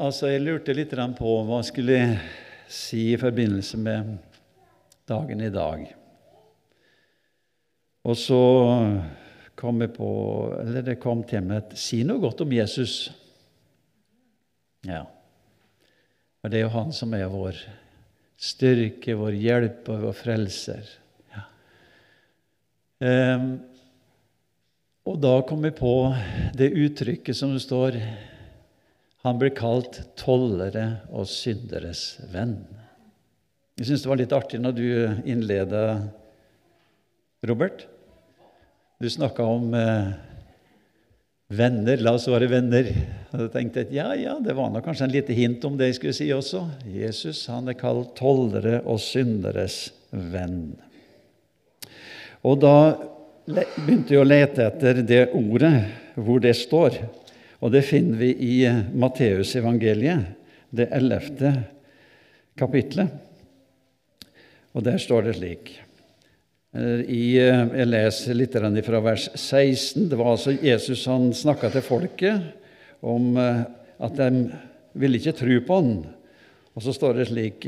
Altså, jeg lurte litt på hva jeg skulle si i forbindelse med dagen i dag. Og så kom jeg på Eller det kom til meg et Si noe godt om Jesus. Ja. Og det er jo han som er vår styrke, vår hjelp og vår frelser. Ja. Um, og da kom jeg på det uttrykket som står han ble kalt tollere og synderes venn. Jeg syns det var litt artig når du innleda, Robert. Du snakka om eh, venner. La oss være venner. Og jeg tenkte at ja, ja, det var nok kanskje en lite hint om det jeg skulle si også. Jesus han er kalt tollere og synderes venn. Og da begynte jeg å lete etter det ordet hvor det står. Og det finner vi i eh, Matteusevangeliet, det ellevte kapitlet. Og der står det slik eh, eh, Jeg leser litt fra vers 16. Det var altså Jesus han snakka til folket om at de ville ikke tro på han. Og så står det slik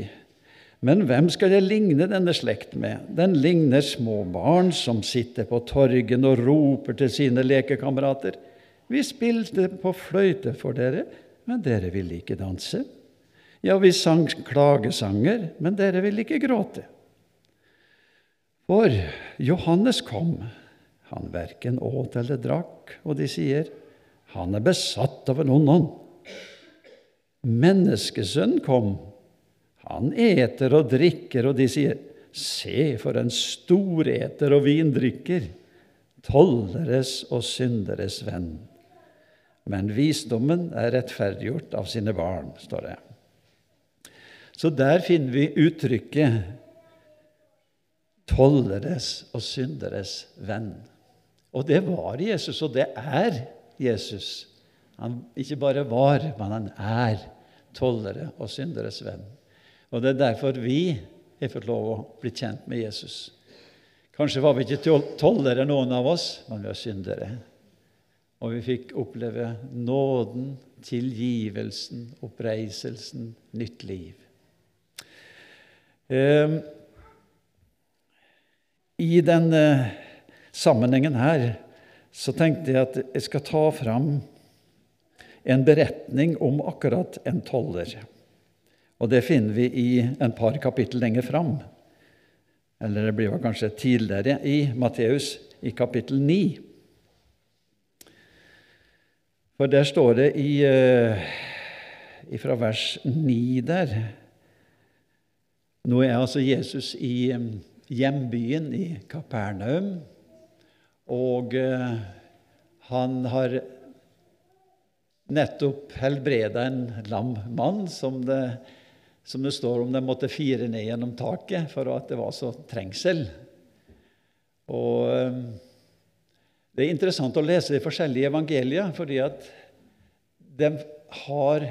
Men hvem skal jeg ligne denne slekt med? Den ligner små barn som sitter på torgen og roper til sine lekekamerater. Vi spilte på fløyte for dere, men dere ville ikke danse. Ja, vi sang klagesanger, men dere ville ikke gråte. For Johannes kom, han verken åt eller drakk, og de sier, han er besatt av en ond ånd. Menneskesønnen kom, han eter og drikker, og de sier, se for en storeter og vindrikker, tolleres og synderes venn. Men visdommen er rettferdiggjort av sine barn, står det. Så der finner vi uttrykket 'tolleres og synderes venn'. Og det var Jesus, og det er Jesus. Han ikke bare var, men han er tollere og synderes venn. Og det er derfor vi har fått lov å bli kjent med Jesus. Kanskje var vi ikke tollere, noen av oss, men vi var syndere. Og vi fikk oppleve nåden, tilgivelsen, oppreiselsen, nytt liv. Eh, I denne sammenhengen her så tenkte jeg at jeg skal ta fram en beretning om akkurat en toller. Og det finner vi i en par kapittel lenger fram. Eller det blir kanskje tidligere i Matteus, i kapittel 9. For der står det i, uh, fra vers 9 der Nå er altså Jesus i um, hjembyen i Kapernaum, og uh, han har nettopp helbreda en lam mann som det, som det står om de måtte fire ned gjennom taket for at det var så trengsel. Og... Det er interessant å lese de forskjellige evangelier, fordi at de har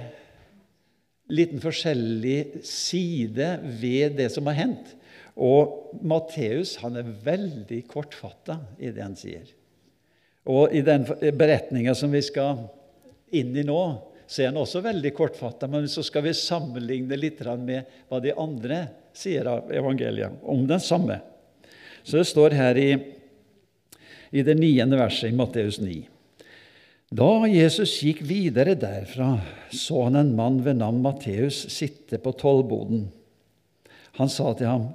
liten forskjellig side ved det som har hendt. Og Matteus han er veldig kortfatta i det han sier. Og i den beretninga som vi skal inn i nå, så er han også veldig kortfatta. Men så skal vi sammenligne litt med hva de andre sier av evangeliet om den samme. Så det står her i i det niende verset i Matteus 9. Da Jesus gikk videre derfra, så han en mann ved navn Matteus sitte på tollboden. Han sa til ham,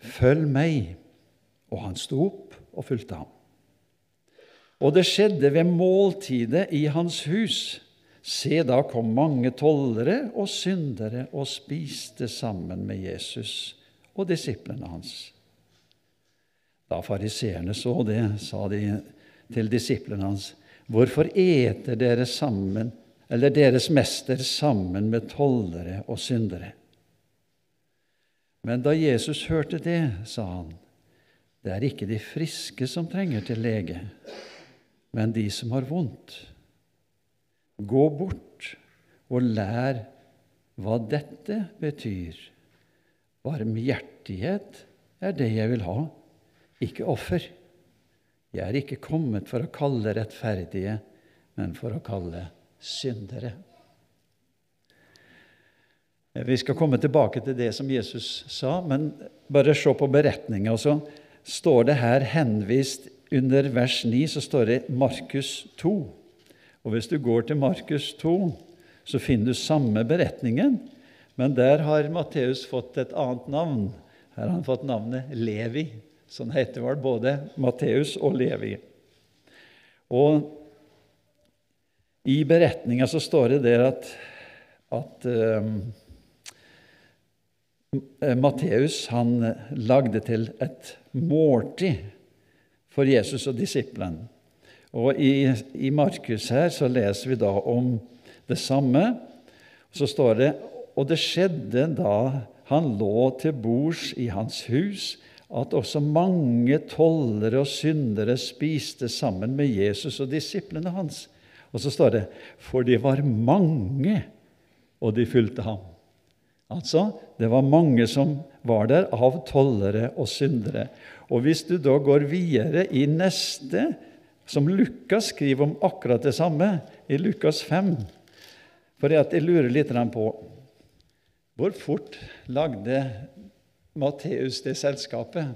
'Følg meg.' Og han sto opp og fulgte ham. Og det skjedde ved måltidet i hans hus. Se, da kom mange tollere og syndere og spiste sammen med Jesus og disiplene hans. Da fariseerne så det, sa de til disiplene hans, Hvorfor eter dere sammen, eller deres mester sammen med tollere og syndere. Men da Jesus hørte det, sa han, det er ikke de friske som trenger til lege, men de som har vondt. Gå bort og lær hva dette betyr. Barmhjertighet er det jeg vil ha, ikke offer. Jeg er ikke kommet for å kalle rettferdige, men for å kalle syndere. Vi skal komme tilbake til det som Jesus sa, men bare se på beretninga. Så står det her henvist under vers 9 så står det Markus 2. Og Hvis du går til Markus 2, så finner du samme beretningen, men der har Matteus fått et annet navn. Her har han fått navnet Levi. Sånn heter vel både Matteus og Levi. Og i beretninga så står det der at, at um, Matteus han lagde til et måltid for Jesus og disiplene. Og i, i Markus her så leser vi da om det samme. Så står det og det skjedde da han lå til bords i hans hus, at også mange tollere og syndere spiste sammen med Jesus og disiplene hans. Og så står det for de var mange, og de fulgte ham. Altså, det var mange som var der av tollere og syndere. Og hvis du da går videre i neste, som Lukas skriver om akkurat det samme, i Lukas 5 For jeg lurer litt på hvor fort lagde Matteus det selskapet?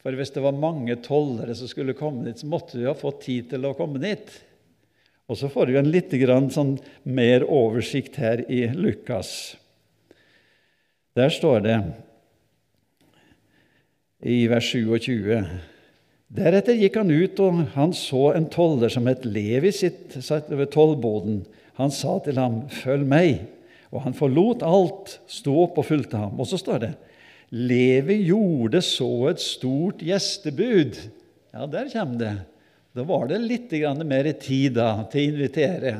For hvis det var mange tollere som skulle komme dit, så måtte de ha fått tid til å komme dit. Og så får du en litt sånn mer oversikt her i Lukas. Der står det i vers 27 Deretter gikk han ut, og han så en toller som het Levi sitt ved tollboden. Han sa til ham, 'Følg meg.' Og han forlot alt, sto opp og fulgte ham. Og så står det Levi gjorde så et stort gjestebud. Ja, der kommer det. Da var det litt mer tid da, til å invitere.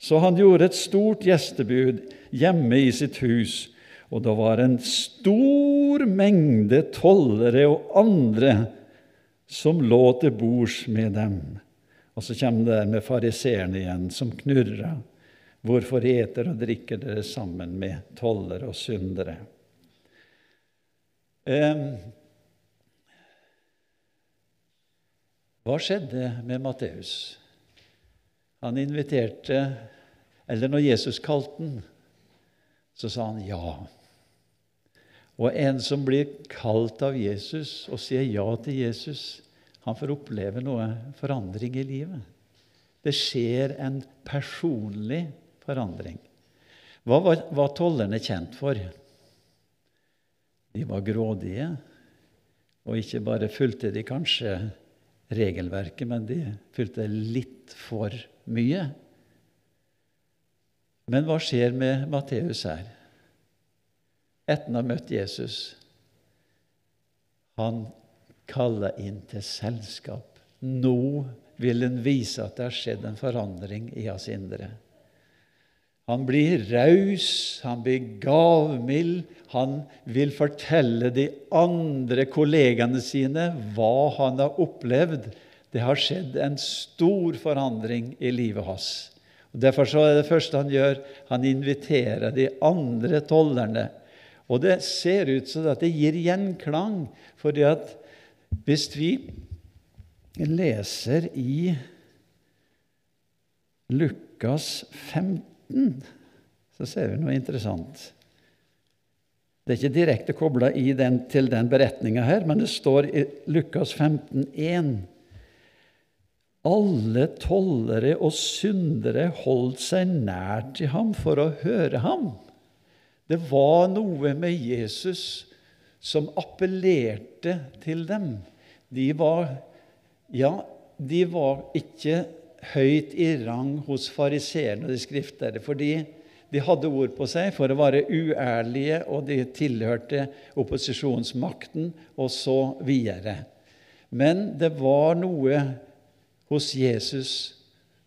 Så han gjorde et stort gjestebud hjemme i sitt hus. Og det var en stor mengde tollere og andre som lå til bords med dem. Og så kommer det med fariseerne igjen, som knurrer. Hvorfor eter og drikker dere sammen med tollere og syndere? Hva skjedde med Matteus? Han inviterte Eller når Jesus kalte han, så sa han ja. Og en som blir kalt av Jesus og sier ja til Jesus, han får oppleve noe forandring i livet. Det skjer en personlig forandring. Hva var, var tollerne kjent for? De var grådige, og ikke bare fulgte de kanskje regelverket, men de fulgte litt for mye. Men hva skjer med Matteus her? etter har ha møtt Jesus. Han kaller inn til selskap. Nå vil han vise at det har skjedd en forandring i hans indre. Han blir raus, han blir gavmild, han vil fortelle de andre kollegaene sine hva han har opplevd. Det har skjedd en stor forandring i livet hans. Og Derfor er det første han gjør, han inviterer de andre tollerne og det ser ut som at det gir gjenklang, fordi at hvis vi leser i Lukas 15, så ser vi noe interessant. Det er ikke direkte kobla til den beretninga her, men det står i Lukas 15, 15,1 Alle tollere og syndere holdt seg nær til ham for å høre ham. Det var noe med Jesus som appellerte til dem. De var, ja, de var ikke høyt i rang hos fariseerne og de skriftlærde, fordi de hadde ord på seg for å være uærlige, og de tilhørte opposisjonsmakten, og så videre. Men det var noe hos Jesus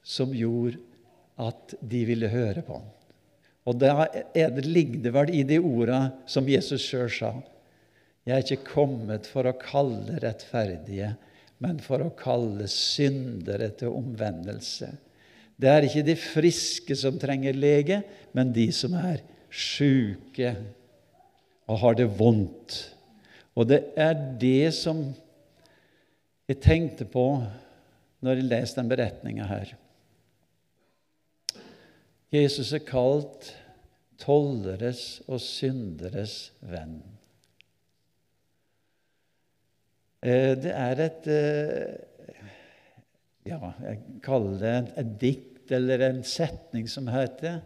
som gjorde at de ville høre på ham. Og da er det, ligger vel i de orda som Jesus sjøl sa. Jeg er ikke kommet for å kalle rettferdige, men for å kalle syndere til omvendelse. Det er ikke de friske som trenger lege, men de som er sjuke og har det vondt. Og det er det som jeg tenkte på når jeg leste den beretninga her. Jesus er kalt tolleres og synderes venn. Eh, det er et eh, Ja, jeg kaller det et dikt eller en setning som heter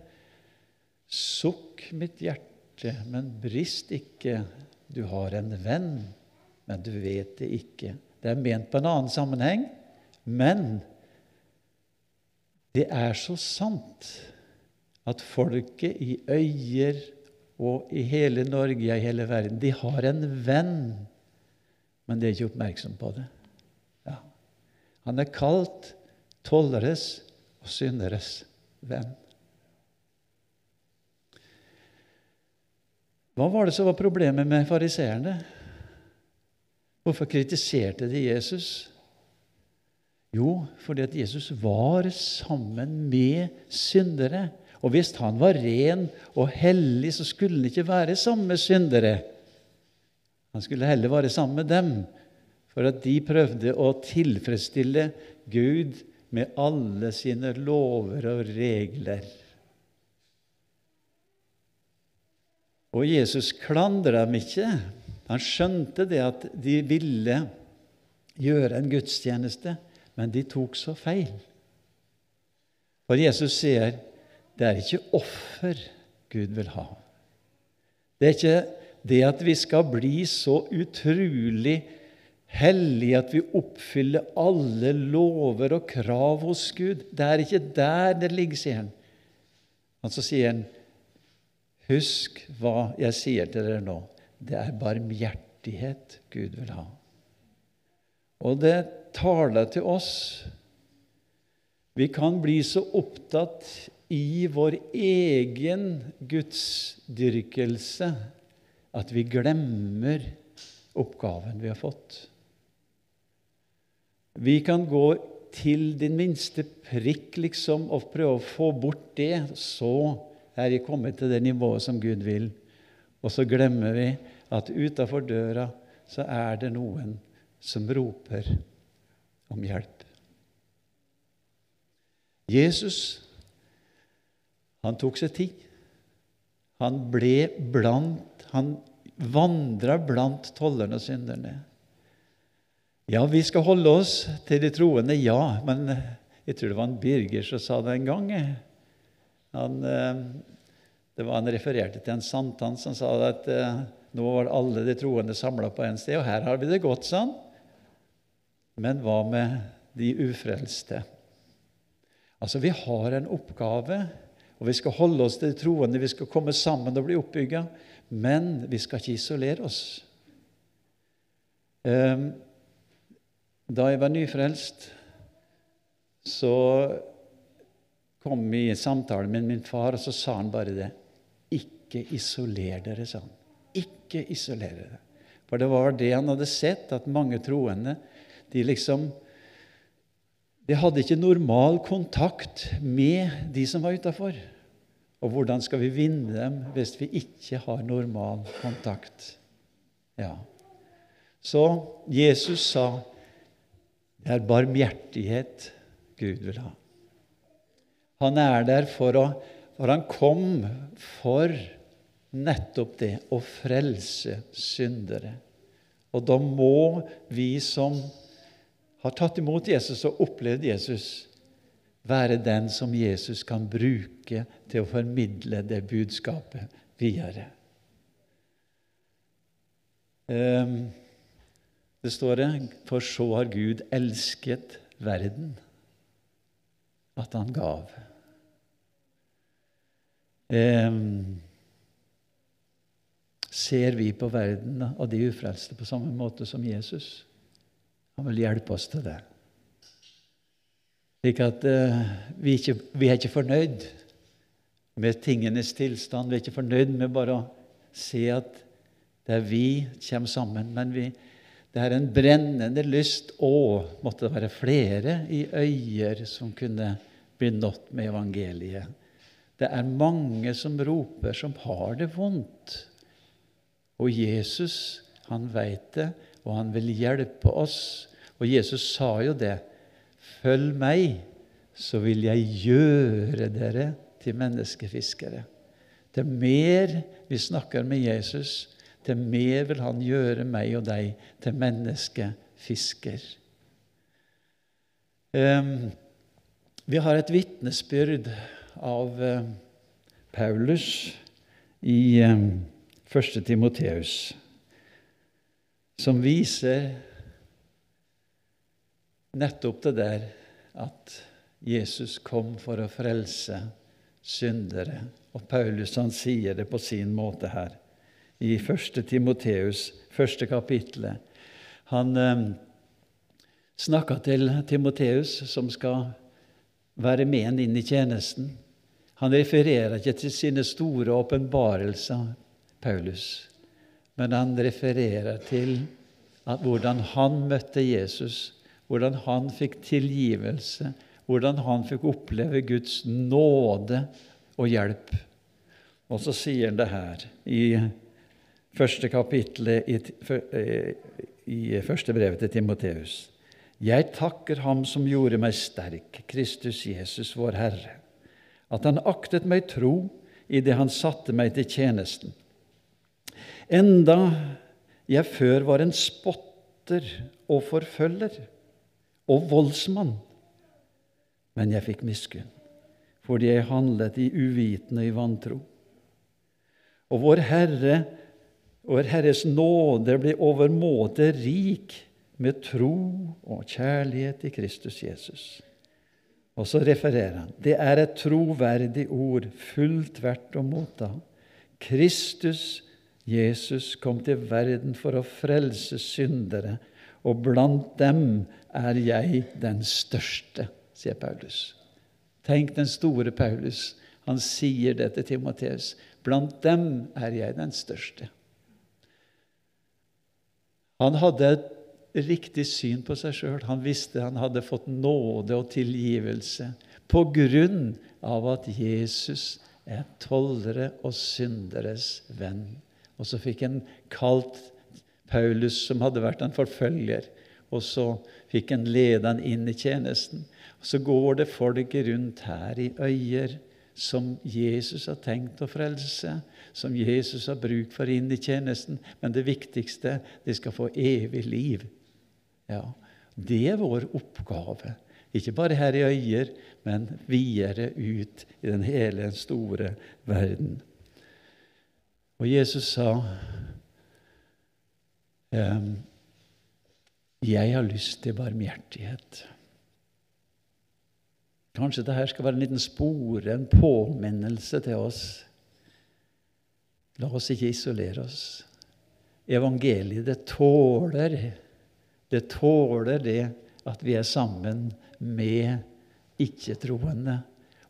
Sukk mitt hjerte, men brist ikke. Du har en venn, men du vet det ikke. Det er ment på en annen sammenheng, men det er så sant at folket i Øyer og i hele Norge, i hele verden, de har en venn, men de er ikke oppmerksom på det. Ja. Han er kalt tolleres og synderes venn. Hva var det som var problemet med fariseerne? Hvorfor kritiserte de Jesus? Jo, fordi at Jesus var sammen med syndere. Og hvis han var ren og hellig, så skulle han ikke være sammen med syndere. Han skulle heller være sammen med dem, for at de prøvde å tilfredsstille Gud med alle sine lover og regler. Og Jesus klandra dem ikke. Han skjønte det at de ville gjøre en gudstjeneste, men de tok så feil. For Jesus sier det er ikke offer Gud vil ha. Det er ikke det at vi skal bli så utrolig hellige at vi oppfyller alle lover og krav hos Gud. Det er ikke der det ligger, sier han. Og så sier han, husk hva jeg sier til dere nå. Det er barmhjertighet Gud vil ha. Og det taler til oss. Vi kan bli så opptatt i vår egen gudsdyrkelse at vi glemmer oppgaven vi har fått. Vi kan gå til din minste prikk liksom, og prøve å få bort det. Så er vi kommet til det nivået som Gud vil. Og så glemmer vi at utafor døra så er det noen som roper om hjelp. Jesus han tok seg tid. Han ble blant Han vandra blant tollerne og synderne. Ja, vi skal holde oss til de troende, ja. Men jeg tror det var en Birger som sa det en gang. Han, eh, det var Han refererte til en sankthan som sa at eh, nå var alle de troende samla på en sted, og her har vi det godt, sa han. Men hva med de ufrelste? Altså, vi har en oppgave og vi skal holde oss til de troende, vi skal komme sammen og bli oppbygga. Men vi skal ikke isolere oss. Ehm, da jeg var nyfrelst, så kom vi i samtale med min far, og så sa han bare det. Ikke isoler dere, sa han. Ikke isoler dere. For det var det han hadde sett, at mange troende de liksom de hadde ikke normal kontakt med de som var utafor. Og hvordan skal vi vinne dem hvis vi ikke har normal kontakt? Ja. Så Jesus sa det er barmhjertighet Gud vil ha. Han er der for å For han kom for nettopp det å frelse syndere. Og da må vi som har tatt imot Jesus og opplevd Jesus, være den som Jesus kan bruke til å formidle det budskapet videre. Ehm, det står det For så har Gud elsket verden, at han gav. Ehm, ser vi på verden og de ufrelste på samme måte som Jesus? Han vil hjelpe oss til det. Slik at uh, vi, ikke, vi, er ikke fornøyd med tingenes tilstand. Vi er ikke fornøyd med bare å se at det er vi kommer sammen. Men vi, det er en brennende lyst Å, måtte det være flere i øyer som kunne bli nådd med evangeliet. Det er mange som roper, som har det vondt. Og Jesus, han veit det, og han vil hjelpe oss. Og Jesus sa jo det. Følg meg, så vil jeg gjøre dere til menneskefiskere. Til mer vi snakker med Jesus, til mer vil han gjøre meg og deg til menneskefisker. Um, vi har et vitnesbyrd av uh, Paulus i um, 1. Timoteus, som viser nettopp det der at Jesus kom for å frelse syndere. Og Paulus han sier det på sin måte her i 1. Timoteus, første kapittelet. Han eh, snakka til Timoteus, som skal være med han inn i tjenesten. Han refererer ikke til sine store åpenbarelser, Paulus, men han refererer til hvordan han møtte Jesus hvordan han fikk tilgivelse, hvordan han fikk oppleve Guds nåde og hjelp. Og så sier han det her i første kapittelet i, i første brevet til Timoteus. Jeg takker Ham som gjorde meg sterk, Kristus Jesus, vår Herre, at Han aktet meg tro i det Han satte meg til tjenesten. Enda jeg før var en spotter og forfølger og voldsmann. Men jeg fikk miskunn, fordi jeg handlet i uvitende i vantro. Og vår Herre, vår Herres nåde ble overmåte rik med tro og kjærlighet i Kristus Jesus. Og så refererer han. Det er et troverdig ord, fullt verdt å motta. Kristus, Jesus, kom til verden for å frelse syndere, og blant dem er jeg den største, sier Paulus. Tenk den store Paulus. Han sier det til Timoteus. Blant dem er jeg den største. Han hadde et riktig syn på seg sjøl. Han visste han hadde fått nåde og tilgivelse på grunn av at Jesus er tollere og synderes venn. Og så fikk han kalt Paulus, som hadde vært en forfølger, og så fikk en lede han inn i tjenesten. Og så går det folk rundt her i øyer som Jesus har tenkt å frelse, som Jesus har bruk for inn i tjenesten. Men det viktigste de skal få evig liv. Ja, Det er vår oppgave. Ikke bare her i øyer, men videre ut i den hele store verden. Og Jesus sa jeg har lyst til barmhjertighet. Kanskje dette skal være en liten spore, en påminnelse til oss. La oss ikke isolere oss. Evangeliet, det tåler det tåler det at vi er sammen med ikke-troende.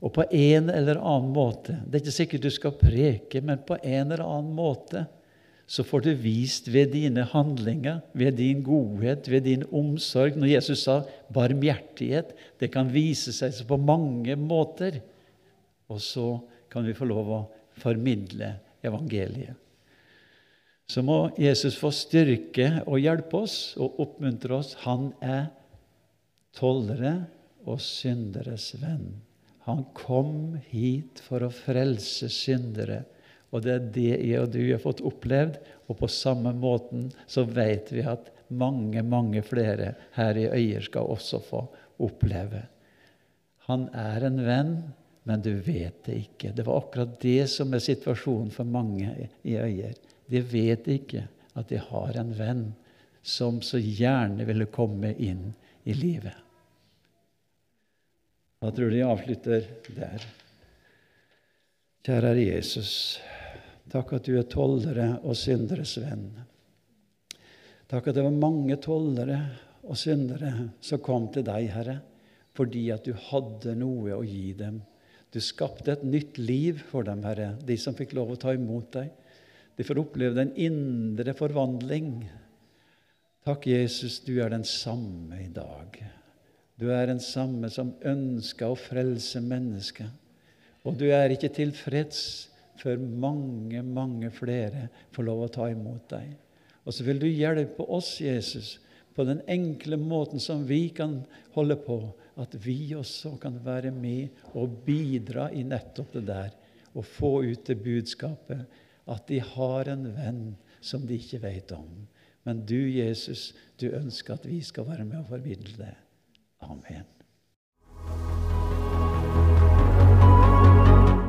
Og på en eller annen måte Det er ikke sikkert du skal preke, men på en eller annen måte så får du vist ved dine handlinger, ved din godhet, ved din omsorg Når Jesus sa barmhjertighet, det kan vise seg på mange måter. Og så kan vi få lov å formidle evangeliet. Så må Jesus få styrke og hjelpe oss og oppmuntre oss. Han er tollere og synderes venn. Han kom hit for å frelse syndere og det er det jeg og du har fått opplevd. Og på samme måten så vet vi at mange, mange flere her i Øyer skal også få oppleve. Han er en venn, men du vet det ikke. Det var akkurat det som er situasjonen for mange i Øyer. De vet ikke at de har en venn som så gjerne ville komme inn i livet. Da tror jeg de avslutter der. Kjære Jesus. Takk at du er tollere og synderes venn. Takk at det var mange tollere og syndere som kom til deg, Herre, fordi at du hadde noe å gi dem. Du skapte et nytt liv for dem, Herre, de som fikk lov å ta imot deg. De får oppleve den indre forvandling. Takk, Jesus, du er den samme i dag. Du er den samme som ønsker å frelse mennesket. Og du er ikke tilfreds før mange, mange flere får lov å ta imot deg. Og så vil du hjelpe oss, Jesus, på den enkle måten som vi kan holde på, at vi også kan være med og bidra i nettopp det der. Og få ut det budskapet at de har en venn som de ikke vet om. Men du, Jesus, du ønsker at vi skal være med og formidle det. Amen.